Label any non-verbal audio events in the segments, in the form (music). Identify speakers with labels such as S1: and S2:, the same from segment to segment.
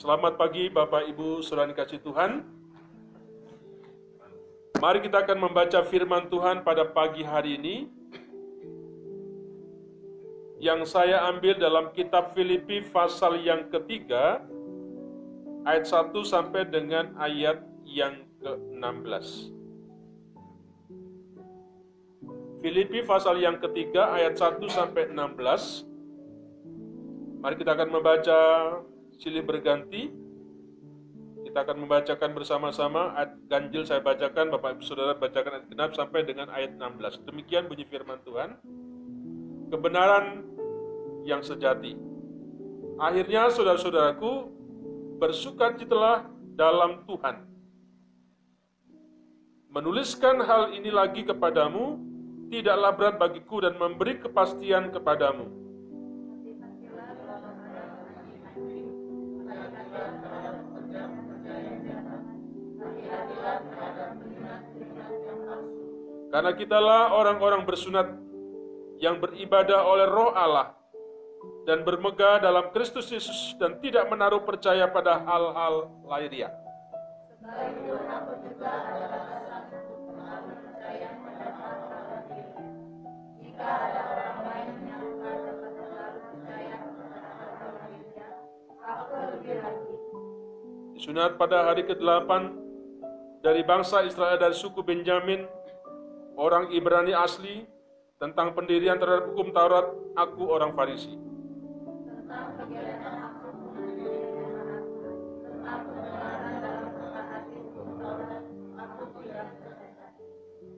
S1: Selamat pagi Bapak Ibu Saudara kasih Tuhan. Mari kita akan membaca firman Tuhan pada pagi hari ini yang saya ambil dalam kitab Filipi pasal yang ketiga ayat 1 sampai dengan ayat yang ke-16. Filipi pasal yang ketiga ayat 1 sampai 16. Mari kita akan membaca silih berganti. Kita akan membacakan bersama-sama ayat ganjil saya bacakan, Bapak Ibu Saudara bacakan ayat genap sampai dengan ayat 16. Demikian bunyi firman Tuhan. Kebenaran yang sejati. Akhirnya saudara-saudaraku bersukacitalah dalam Tuhan. Menuliskan hal ini lagi kepadamu tidaklah berat bagiku dan memberi kepastian kepadamu. Karena kitalah orang-orang bersunat yang beribadah oleh roh Allah dan bermegah dalam Kristus Yesus dan tidak menaruh percaya pada hal-hal lahiriah. Disunat pada hari ke-8 dari bangsa Israel dari suku Benjamin, orang Ibrani asli, tentang pendirian terhadap hukum Taurat, aku orang Farisi.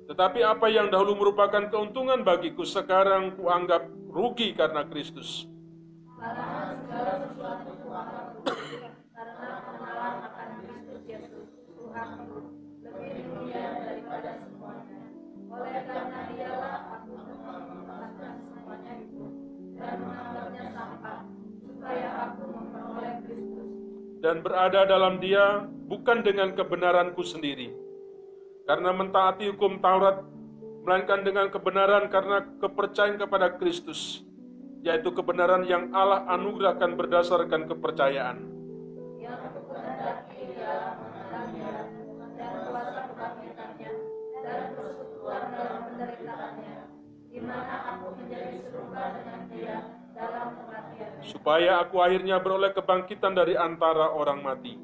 S1: Tetapi apa yang dahulu merupakan keuntungan bagiku, sekarang kuanggap rugi karena Kristus. Karena segala sesuatu Dan berada dalam dia bukan dengan kebenaranku sendiri, karena mentaati hukum Taurat, melainkan dengan kebenaran karena kepercayaan kepada Kristus, yaitu kebenaran yang Allah anugerahkan berdasarkan kepercayaan. Yang supaya aku akhirnya beroleh kebangkitan dari antara orang mati.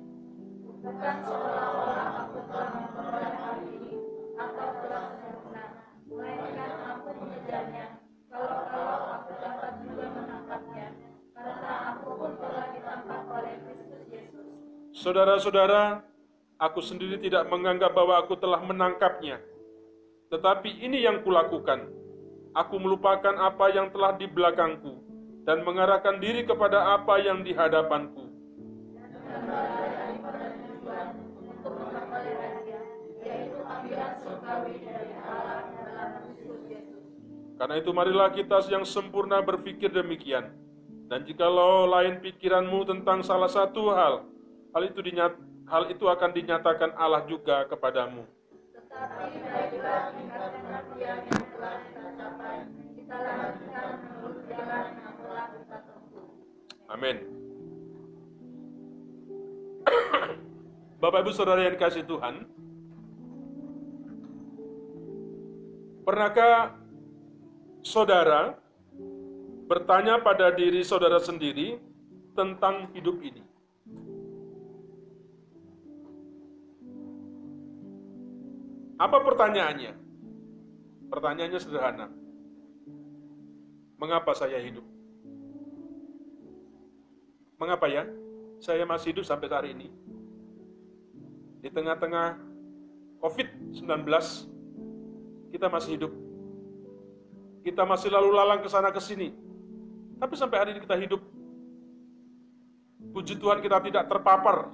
S1: Bukan seolah-olah aku telah memperoleh hal ini atau telah sempurna, melainkan aku mengejarnya. Kalau-kalau aku dapat juga menangkapnya, karena aku pun telah ditangkap oleh Kristus Yesus. Saudara-saudara, aku sendiri tidak menganggap bahwa aku telah menangkapnya. Tetapi ini yang kulakukan. Aku melupakan apa yang telah di belakangku dan mengarahkan diri kepada apa yang di hadapanku. Karena itu marilah kita yang sempurna berpikir demikian. Dan jikalau lain pikiranmu tentang salah satu hal, hal itu dinyat, hal itu akan dinyatakan Allah juga kepadamu. Tetapi kita capai, kita lanjutkan menurut jalan yang Amin. (coughs) Bapak Ibu Saudara yang dikasih Tuhan, pernahkah saudara bertanya pada diri saudara sendiri tentang hidup ini? Apa pertanyaannya? Pertanyaannya sederhana. Mengapa saya hidup? Mengapa ya? Saya masih hidup sampai hari ini. Di tengah-tengah COVID-19, kita masih hidup. Kita masih lalu lalang ke sana ke sini. Tapi sampai hari ini kita hidup. Puji Tuhan kita tidak terpapar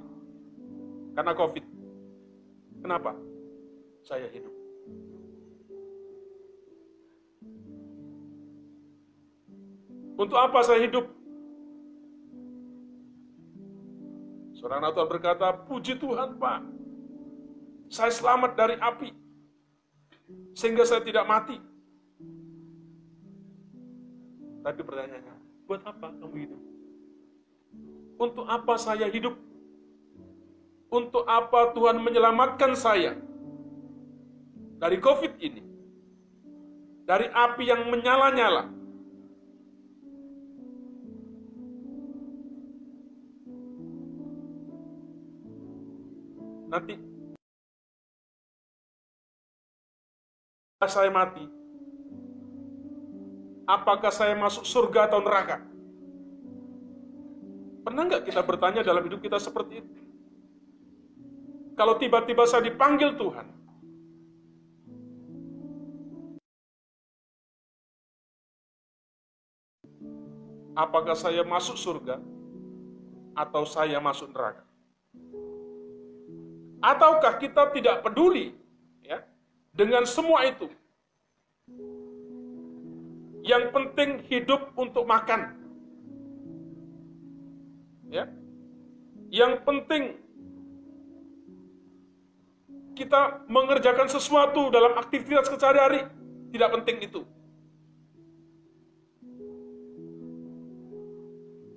S1: karena COVID. Kenapa? Saya hidup. Untuk apa saya hidup? Seorang Natal berkata, puji Tuhan Pak, saya selamat dari api, sehingga saya tidak mati. Tapi pertanyaannya, buat apa kamu hidup? Untuk apa saya hidup? untuk apa Tuhan menyelamatkan saya dari COVID ini, dari api yang menyala-nyala. Nanti saya mati, apakah saya masuk surga atau neraka? Pernah nggak kita bertanya dalam hidup kita seperti itu? Kalau tiba-tiba saya dipanggil Tuhan, apakah saya masuk surga atau saya masuk neraka? Ataukah kita tidak peduli ya dengan semua itu? Yang penting hidup untuk makan. Ya. Yang penting kita mengerjakan sesuatu dalam aktivitas sehari-hari. Tidak penting itu.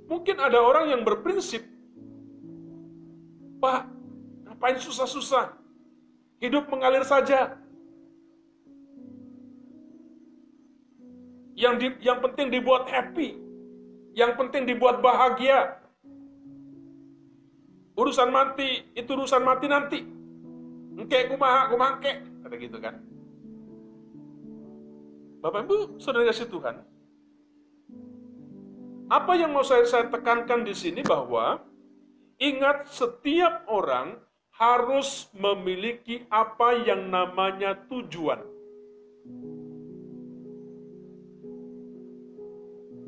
S1: Mungkin ada orang yang berprinsip, Pak, ngapain susah-susah? Hidup mengalir saja. Yang di, yang penting dibuat happy, yang penting dibuat bahagia. Urusan mati itu urusan mati nanti. Engke kumaha kumangke, kata gitu kan. Bapak Ibu, saudara kasih Tuhan. Apa yang mau saya, saya tekankan di sini bahwa ingat setiap orang harus memiliki apa yang namanya tujuan.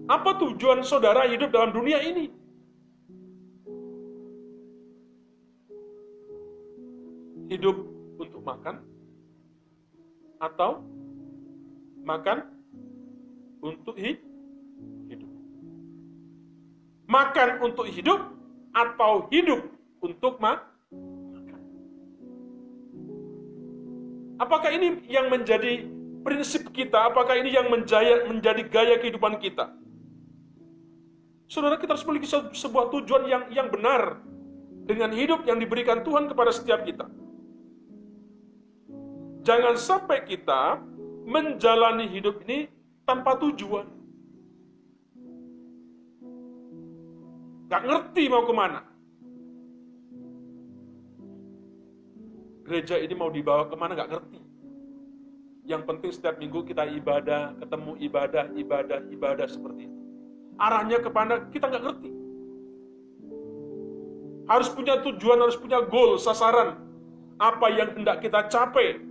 S1: Apa tujuan saudara hidup dalam dunia ini? hidup untuk makan atau makan untuk hidup. Makan untuk hidup atau hidup untuk makan. Apakah ini yang menjadi prinsip kita? Apakah ini yang menjaya, menjadi gaya kehidupan kita? Saudara kita harus memiliki sebuah tujuan yang yang benar dengan hidup yang diberikan Tuhan kepada setiap kita. Jangan sampai kita menjalani hidup ini tanpa tujuan. Gak ngerti mau ke mana. Gereja ini mau dibawa ke mana gak ngerti. Yang penting setiap minggu kita ibadah, ketemu ibadah, ibadah, ibadah seperti itu. Arahnya kepada kita nggak ngerti. Harus punya tujuan, harus punya goal, sasaran. Apa yang hendak kita capai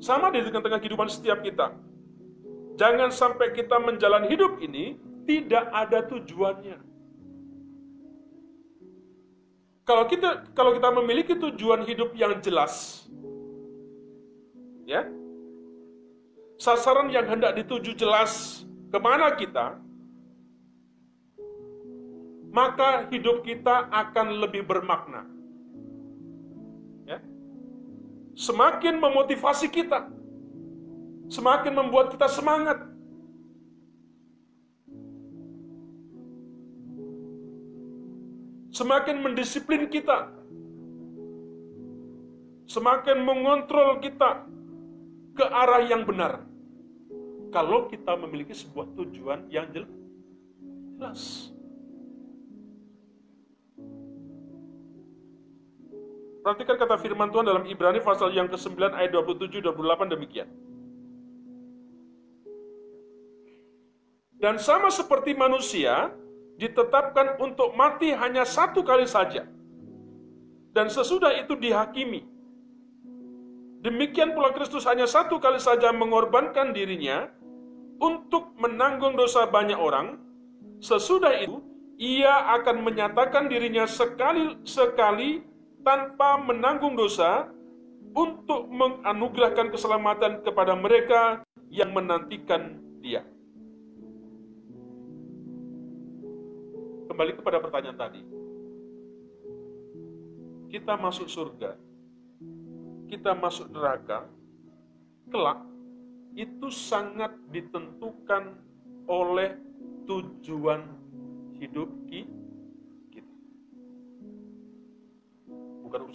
S1: sama di tengah-tengah kehidupan setiap kita. Jangan sampai kita menjalani hidup ini tidak ada tujuannya. Kalau kita kalau kita memiliki tujuan hidup yang jelas, ya, sasaran yang hendak dituju jelas ke mana kita, maka hidup kita akan lebih bermakna semakin memotivasi kita, semakin membuat kita semangat. Semakin mendisiplin kita, semakin mengontrol kita ke arah yang benar. Kalau kita memiliki sebuah tujuan yang jelas. Perhatikan kata firman Tuhan dalam Ibrani pasal yang ke-9 ayat 27-28 demikian. Dan sama seperti manusia, ditetapkan untuk mati hanya satu kali saja. Dan sesudah itu dihakimi. Demikian pula Kristus hanya satu kali saja mengorbankan dirinya untuk menanggung dosa banyak orang. Sesudah itu, ia akan menyatakan dirinya sekali sekali tanpa menanggung dosa untuk menganugerahkan keselamatan kepada mereka yang menantikan Dia. Kembali kepada pertanyaan tadi. Kita masuk surga, kita masuk neraka, kelak itu sangat ditentukan oleh tujuan hidup kita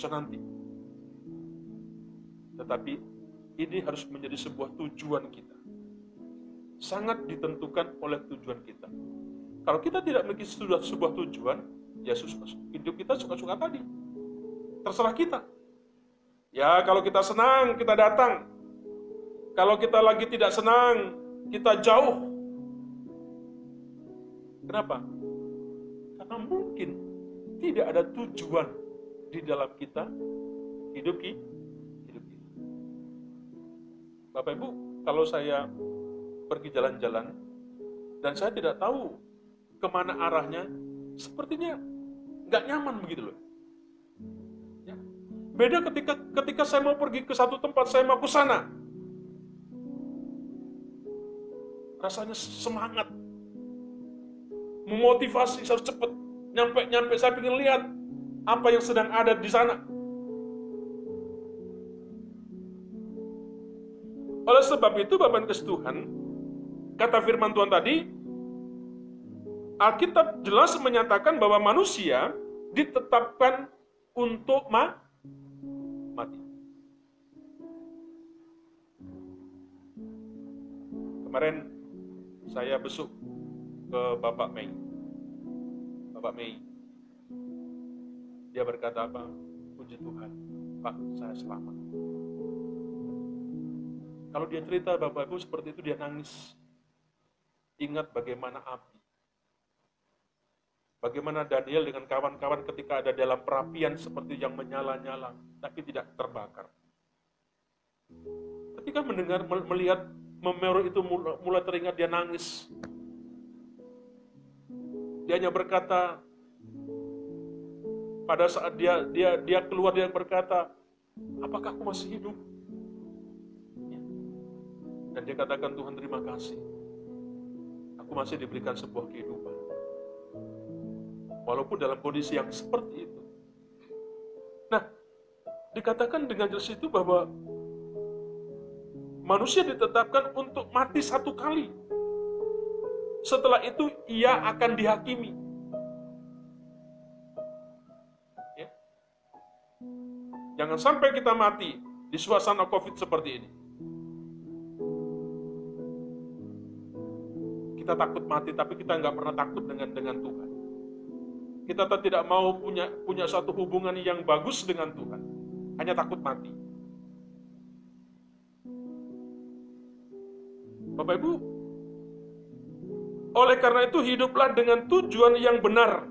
S1: senanti. Tetapi ini harus menjadi sebuah tujuan kita. Sangat ditentukan oleh tujuan kita. Kalau kita tidak memiliki sudah sebuah tujuan, ya hidup kita suka-suka tadi. Terserah kita. Ya kalau kita senang, kita datang. Kalau kita lagi tidak senang, kita jauh. Kenapa? Karena mungkin tidak ada tujuan di dalam kita hidup kita. Hidup kita. Bapak Ibu, kalau saya pergi jalan-jalan dan saya tidak tahu ke mana arahnya, sepertinya nggak nyaman begitu loh. Ya. Beda ketika ketika saya mau pergi ke satu tempat, saya mau ke sana. Rasanya semangat, memotivasi harus cepat nyampe nyampe saya ingin lihat apa yang sedang ada di sana. Oleh sebab itu Bapak Kasih Tuhan, kata firman Tuhan tadi, Alkitab jelas menyatakan bahwa manusia ditetapkan untuk ma mati. Kemarin saya besuk ke Bapak Mei. Bapak Mei. Dia berkata apa? Puji Tuhan, Pak, saya selamat. Kalau dia cerita Bapak Ibu seperti itu dia nangis. Ingat bagaimana api Bagaimana Daniel dengan kawan-kawan ketika ada dalam perapian seperti yang menyala-nyala, tapi tidak terbakar. Ketika mendengar, melihat memeru itu mulai teringat, dia nangis. Dia hanya berkata, pada saat dia dia dia keluar dia berkata, apakah aku masih hidup? Ya. Dan dia katakan Tuhan terima kasih. Aku masih diberikan sebuah kehidupan. Walaupun dalam kondisi yang seperti itu. Nah, dikatakan dengan jelas itu bahwa manusia ditetapkan untuk mati satu kali. Setelah itu ia akan dihakimi. Ya. Jangan sampai kita mati di suasana COVID seperti ini. Kita takut mati, tapi kita nggak pernah takut dengan dengan Tuhan. Kita tidak mau punya punya suatu hubungan yang bagus dengan Tuhan. Hanya takut mati. Bapak Ibu, oleh karena itu hiduplah dengan tujuan yang benar.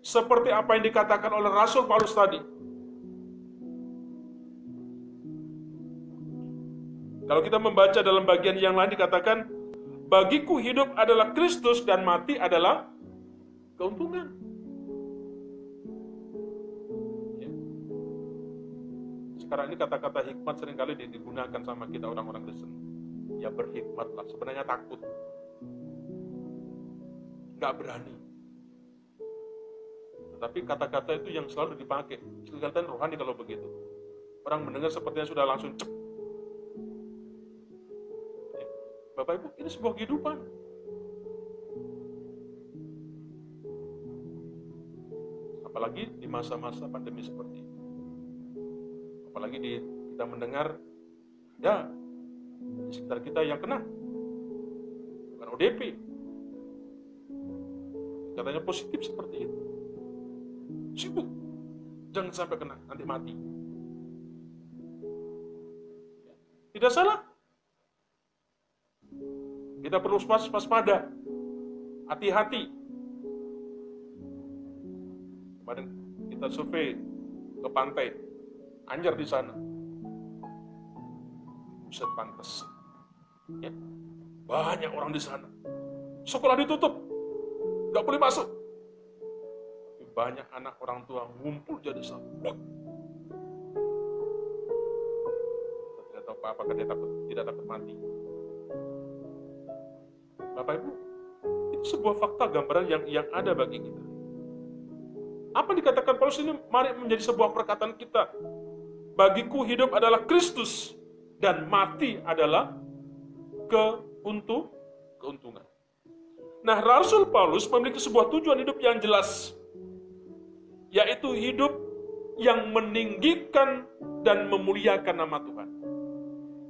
S1: Seperti apa yang dikatakan oleh Rasul Paulus tadi. Kalau kita membaca dalam bagian yang lain dikatakan, bagiku hidup adalah Kristus dan mati adalah keuntungan. Sekarang ini kata-kata hikmat sering kali digunakan sama kita orang-orang Kristen. Ya berhikmatlah, sebenarnya takut. Nggak berani. Tetapi kata-kata itu yang selalu dipakai. Kelihatan rohani kalau begitu. Orang mendengar sepertinya sudah langsung cek. Ya. Bapak Ibu, ini sebuah kehidupan. Apalagi di masa-masa pandemi seperti ini apalagi di kita mendengar ya di sekitar kita yang kena. Bukan ODP katanya positif seperti itu. Sibuk. Jangan sampai kena nanti mati. Tidak salah. Kita perlu waspada. Hati-hati. Kemarin kita survei ke pantai Anjar di sana. Buset pantas. Ya. Banyak orang di sana. Sekolah ditutup. Gak boleh masuk. banyak anak orang tua ngumpul jadi satu. Tidak tahu apa-apa, dia takut, tidak takut mati. Bapak Ibu, itu sebuah fakta gambaran yang yang ada bagi kita. Apa dikatakan Paulus ini mari menjadi sebuah perkataan kita Bagiku hidup adalah Kristus dan mati adalah keuntung, keuntungan. Nah, Rasul Paulus memiliki sebuah tujuan hidup yang jelas, yaitu hidup yang meninggikan dan memuliakan nama Tuhan.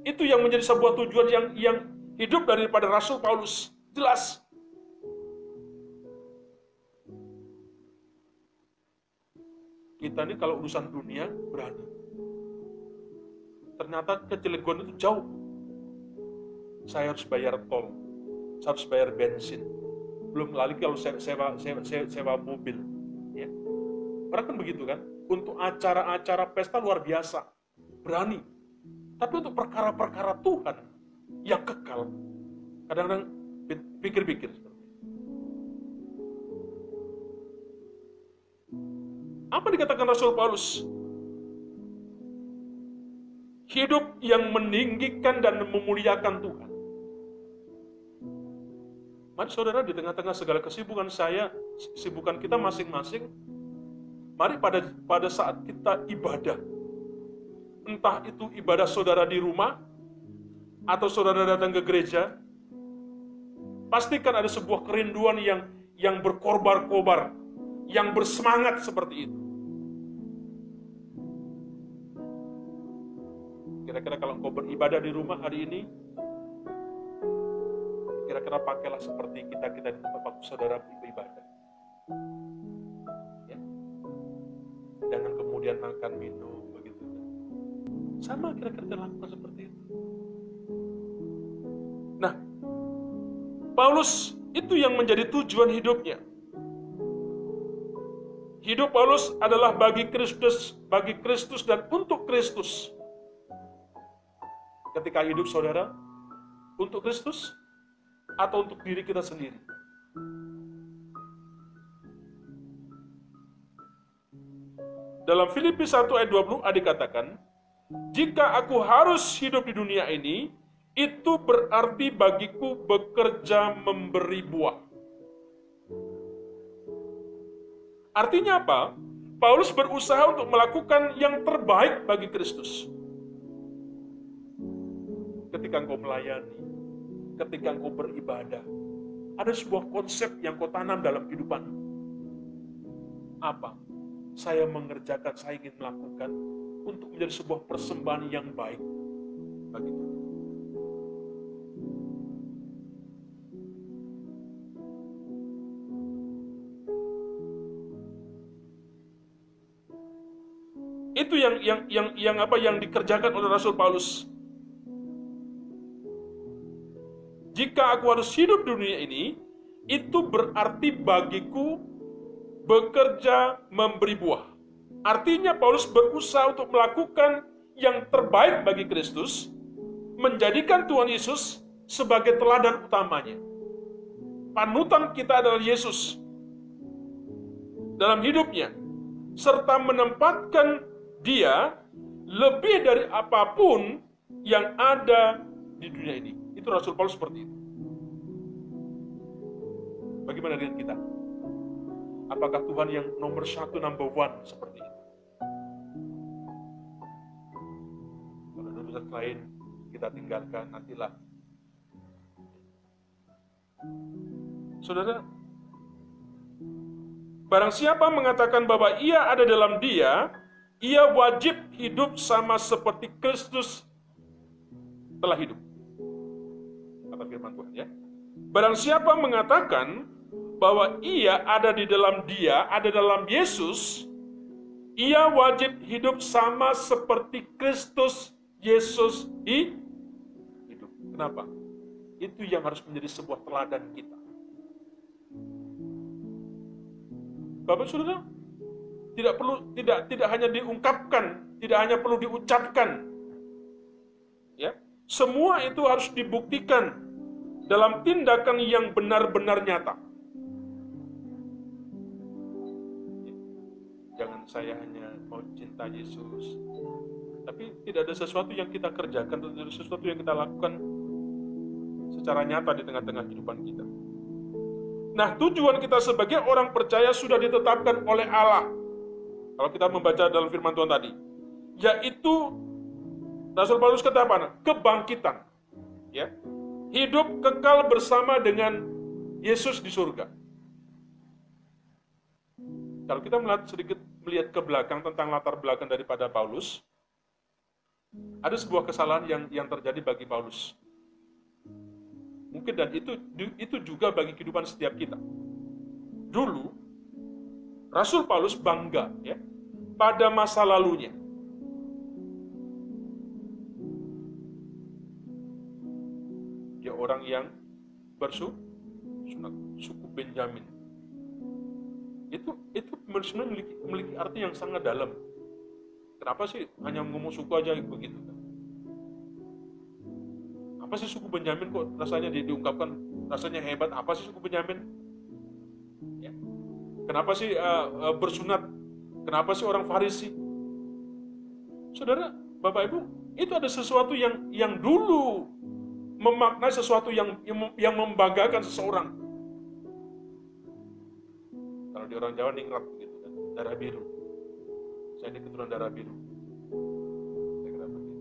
S1: Itu yang menjadi sebuah tujuan yang yang hidup daripada Rasul Paulus. Jelas. Kita ini kalau urusan dunia berani. Ternyata ke Cilegon itu jauh. Saya harus bayar tol, saya harus bayar bensin. Belum lagi kalau sewa, sewa, sewa, sewa mobil. Ya. Orang kan begitu kan? Untuk acara-acara pesta luar biasa. Berani. Tapi untuk perkara-perkara Tuhan yang kekal, kadang-kadang pikir-pikir. Apa dikatakan Rasul Paulus? Hidup yang meninggikan dan memuliakan Tuhan. Mari saudara di tengah-tengah segala kesibukan saya, kesibukan kita masing-masing, mari pada pada saat kita ibadah, entah itu ibadah saudara di rumah, atau saudara datang ke gereja, pastikan ada sebuah kerinduan yang yang berkorbar-kobar, yang bersemangat seperti itu. Kira-kira kalau engkau beribadah di rumah hari ini, kira-kira pakailah seperti kita-kita di tempat waktu saudara beribadah. Ya. Jangan kemudian makan minum begitu. Sama kira-kira lakukan seperti itu. Nah, Paulus itu yang menjadi tujuan hidupnya. Hidup Paulus adalah bagi Kristus, bagi Kristus dan untuk Kristus ketika hidup saudara? Untuk Kristus atau untuk diri kita sendiri? Dalam Filipi 1 ayat 20 ada dikatakan, jika aku harus hidup di dunia ini, itu berarti bagiku bekerja memberi buah. Artinya apa? Paulus berusaha untuk melakukan yang terbaik bagi Kristus ketika engkau melayani, ketika engkau beribadah, ada sebuah konsep yang kau tanam dalam kehidupan. Apa? Saya mengerjakan, saya ingin melakukan untuk menjadi sebuah persembahan yang baik bagi Tuhan. Itu yang yang yang yang apa yang dikerjakan oleh Rasul Paulus aku harus hidup dunia ini, itu berarti bagiku bekerja memberi buah. Artinya Paulus berusaha untuk melakukan yang terbaik bagi Kristus, menjadikan Tuhan Yesus sebagai teladan utamanya. Panutan kita adalah Yesus dalam hidupnya, serta menempatkan dia lebih dari apa pun yang ada di dunia ini. Itu Rasul Paulus seperti itu. Bagaimana dengan kita? Apakah Tuhan yang nomor satu, number one seperti itu? Kalau urusan lain, kita tinggalkan, nantilah. Saudara, barang siapa mengatakan bahwa ia ada dalam dia, ia wajib hidup sama seperti Kristus telah hidup kata firman Tuhan ya. Barang siapa mengatakan bahwa ia ada di dalam dia, ada dalam Yesus, ia wajib hidup sama seperti Kristus Yesus hidup. Kenapa? Itu yang harus menjadi sebuah teladan kita. Bapak Saudara, tidak perlu tidak tidak hanya diungkapkan, tidak hanya perlu diucapkan. Ya. Semua itu harus dibuktikan dalam tindakan yang benar-benar nyata. Saya hanya mau cinta Yesus, tapi tidak ada sesuatu yang kita kerjakan, tidak ada sesuatu yang kita lakukan secara nyata di tengah-tengah kehidupan kita. Nah, tujuan kita sebagai orang percaya sudah ditetapkan oleh Allah. Kalau kita membaca dalam firman Tuhan tadi, yaitu Rasul Paulus kata apa? Kebangkitan. Ya hidup kekal bersama dengan Yesus di surga. Kalau kita melihat sedikit melihat ke belakang tentang latar belakang daripada Paulus, ada sebuah kesalahan yang yang terjadi bagi Paulus. Mungkin dan itu itu juga bagi kehidupan setiap kita. Dulu Rasul Paulus bangga ya pada masa lalunya. Dia orang yang bersuku suku Benjamin itu itu sebenarnya memiliki, memiliki arti yang sangat dalam. Kenapa sih hanya ngomong suku aja begitu? Apa sih suku Benyamin kok rasanya di, diungkapkan rasanya hebat? Apa sih suku Benyamin? Ya. Kenapa sih uh, uh, bersunat? Kenapa sih orang Farisi? Saudara, Bapak Ibu, itu ada sesuatu yang yang dulu memaknai sesuatu yang yang membanggakan seseorang di orang Jawa ningrat begitu kan, darah biru. Saya ini keturunan darah biru. Saya kira begitu.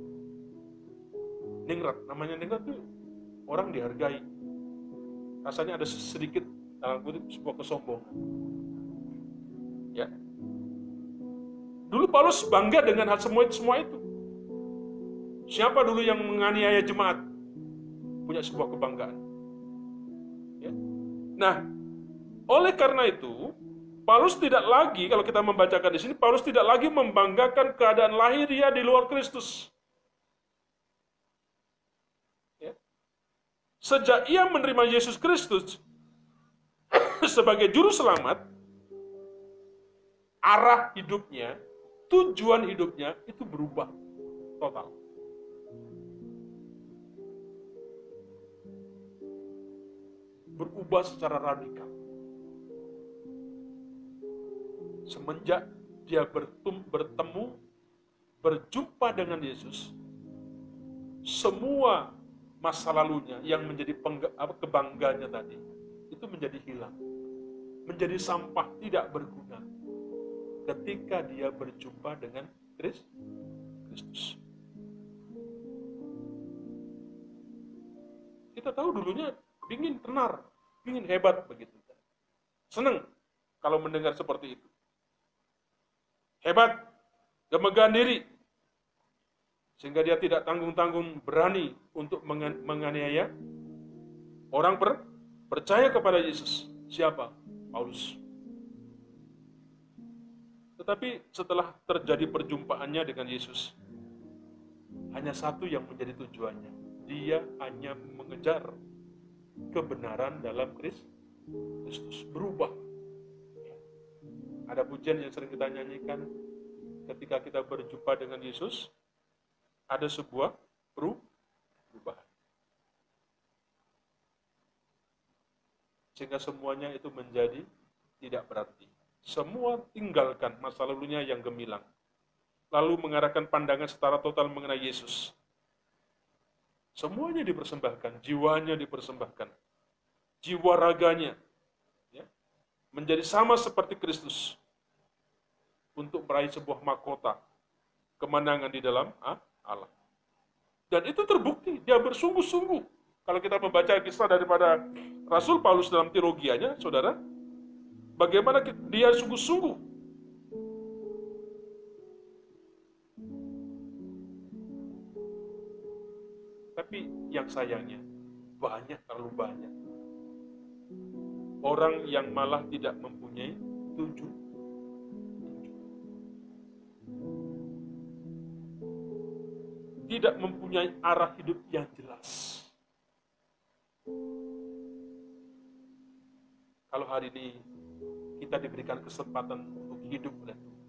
S1: Ningrat, namanya ningrat itu orang dihargai. Rasanya ada sedikit dalam kutip sebuah kesombongan. Ya. Dulu Paulus bangga dengan hal semua itu, semua itu. Siapa dulu yang menganiaya jemaat? Punya sebuah kebanggaan. Ya. Nah, oleh karena itu, Paulus tidak lagi, kalau kita membacakan di sini, Paulus tidak lagi membanggakan keadaan lahir dia di luar Kristus. Ya. Sejak ia menerima Yesus Kristus (coughs) sebagai juru selamat, arah hidupnya, tujuan hidupnya itu berubah total. Berubah secara radikal. Semenjak dia bertemu, berjumpa dengan Yesus, semua masa lalunya yang menjadi kebanggaannya tadi, itu menjadi hilang. Menjadi sampah, tidak berguna. Ketika dia berjumpa dengan Kristus. Kita tahu dulunya ingin tenar, ingin hebat begitu. Senang kalau mendengar seperti itu hebat, kemegahan diri, sehingga dia tidak tanggung-tanggung berani untuk menganiaya orang per, percaya kepada Yesus. Siapa? Paulus. Tetapi setelah terjadi perjumpaannya dengan Yesus, hanya satu yang menjadi tujuannya. Dia hanya mengejar kebenaran dalam Kristus. Berubah ada pujian yang sering kita nyanyikan ketika kita berjumpa dengan Yesus, ada sebuah perubahan. Sehingga semuanya itu menjadi tidak berarti. Semua tinggalkan masa lalunya yang gemilang. Lalu mengarahkan pandangan secara total mengenai Yesus. Semuanya dipersembahkan, jiwanya dipersembahkan. Jiwa raganya, ya, menjadi sama seperti Kristus untuk meraih sebuah mahkota kemenangan di dalam Allah. Dan itu terbukti, dia bersungguh-sungguh. Kalau kita membaca kisah daripada Rasul Paulus dalam teologianya, saudara, bagaimana dia sungguh-sungguh Tapi yang sayangnya, banyak, terlalu banyak. Orang yang malah tidak mempunyai tujuan tidak mempunyai arah hidup yang jelas. Kalau hari ini kita diberikan kesempatan untuk hidup oleh Tuhan.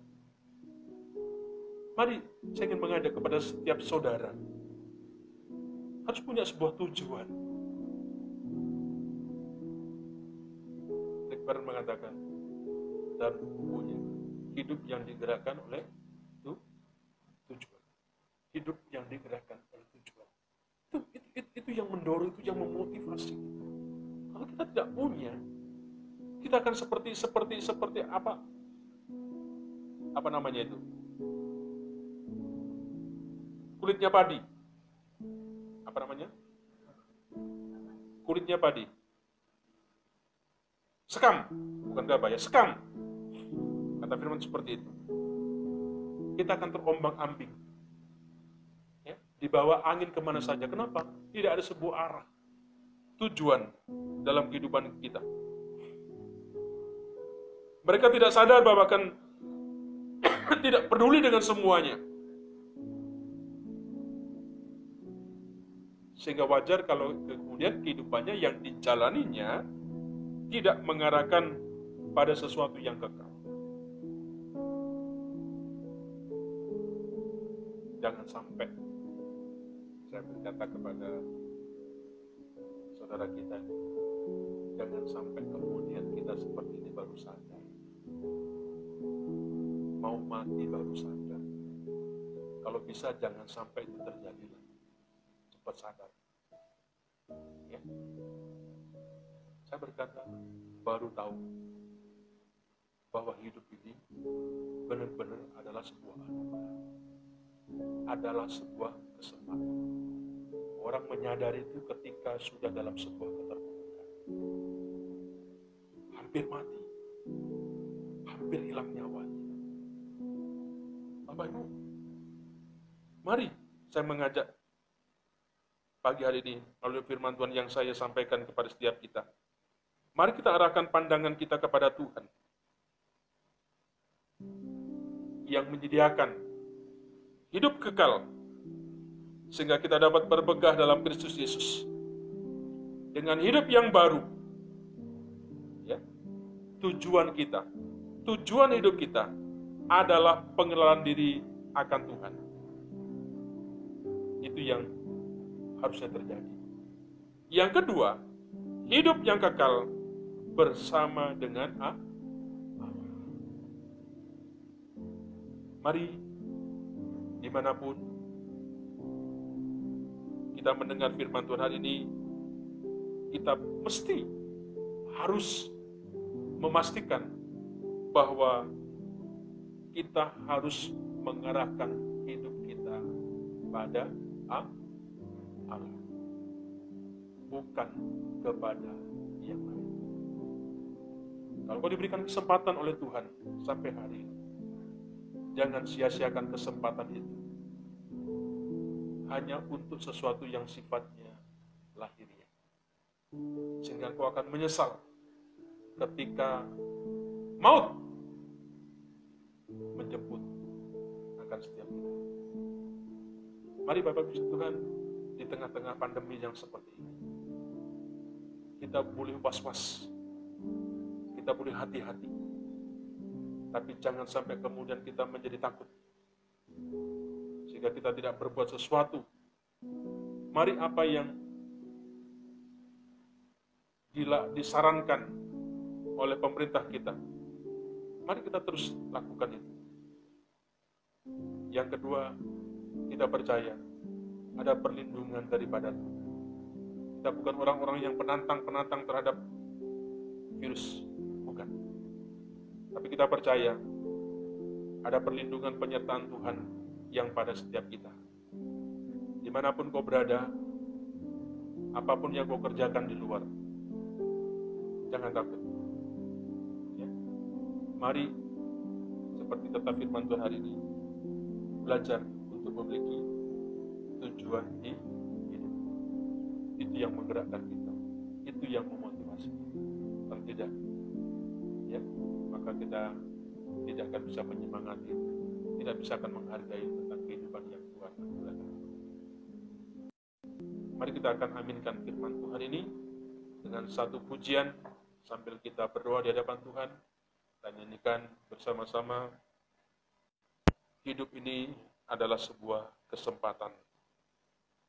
S1: Mari saya ingin mengajak kepada setiap saudara harus punya sebuah tujuan. Rick mengatakan dalam bukunya hidup yang digerakkan oleh hidup yang digerakkan oleh tujuan. Itu, itu, itu, itu yang mendorong, itu yang memotivasi. Kalau kita tidak punya, kita akan seperti seperti seperti apa? Apa namanya itu? Kulitnya padi. Apa namanya? Kulitnya padi. Sekam, bukan gabah ya, sekam. kata firman seperti itu. Kita akan terombang ambing. Dibawa angin ke mana saja. Kenapa? Tidak ada sebuah arah. Tujuan dalam kehidupan kita. Mereka tidak sadar bahwa akan (coughs) tidak peduli dengan semuanya. Sehingga wajar kalau kemudian kehidupannya yang dijalaninya tidak mengarahkan pada sesuatu yang kekal. Jangan sampai saya berkata kepada saudara kita, jangan sampai kemudian kita seperti ini baru sadar. Mau mati baru sadar. Kalau bisa jangan sampai itu terjadi cepat sadar. Ya. Saya berkata, baru tahu bahwa hidup ini benar-benar adalah sebuah anugerah. Adalah sebuah kesempatan. Orang menyadari itu ketika sudah dalam sebuah keterpurukan. Hampir mati. Hampir hilang nyawanya. Bapak Ibu, mari saya mengajak pagi hari ini melalui firman Tuhan yang saya sampaikan kepada setiap kita. Mari kita arahkan pandangan kita kepada Tuhan yang menyediakan hidup kekal sehingga kita dapat berpegah dalam Kristus Yesus dengan hidup yang baru. Ya. Tujuan kita, tujuan hidup kita adalah pengenalan diri akan Tuhan. Itu yang harusnya terjadi. Yang kedua, hidup yang kekal bersama dengan Allah. Mari, di mana pun kita mendengar firman Tuhan hari ini, kita mesti harus memastikan bahwa kita harus mengarahkan hidup kita pada Allah bukan kepada yang lain. Kalau kau diberikan kesempatan oleh Tuhan sampai hari ini, jangan sia-siakan kesempatan itu. Hanya untuk sesuatu yang sifatnya lahiriah. Sehingga kau akan menyesal ketika maut menjemput akan setiap kita. Mari Bapak Ibu Tuhan, di tengah-tengah pandemi yang seperti ini. Kita boleh was-was, kita boleh hati-hati, tapi jangan sampai kemudian kita menjadi takut, sehingga kita tidak berbuat sesuatu. Mari apa yang disarankan oleh pemerintah kita, mari kita terus lakukan itu. Yang kedua, kita percaya ada perlindungan daripada Tuhan. Kita bukan orang-orang yang penantang-penantang terhadap virus. Tapi kita percaya ada perlindungan penyertaan Tuhan yang pada setiap kita. Di mana pun kau berada, apa pun yang kau kerjakan di luar, jangan takut. Ya. Mari, seperti tetap firman Tuhan hari ini, belajar untuk memiliki tujuan di hidup. Itu yang menggerakkan kita. Itu yang memotivasi. Kalau tidak, ya, maka kita tidak akan bisa menyemangati, tidak bisa akan menghargai tentang kehidupan yang Tuhan berikan. Mari kita akan aminkan firman Tuhan ini dengan satu pujian sambil kita berdoa di hadapan Tuhan dan nyanyikan bersama-sama hidup ini adalah sebuah kesempatan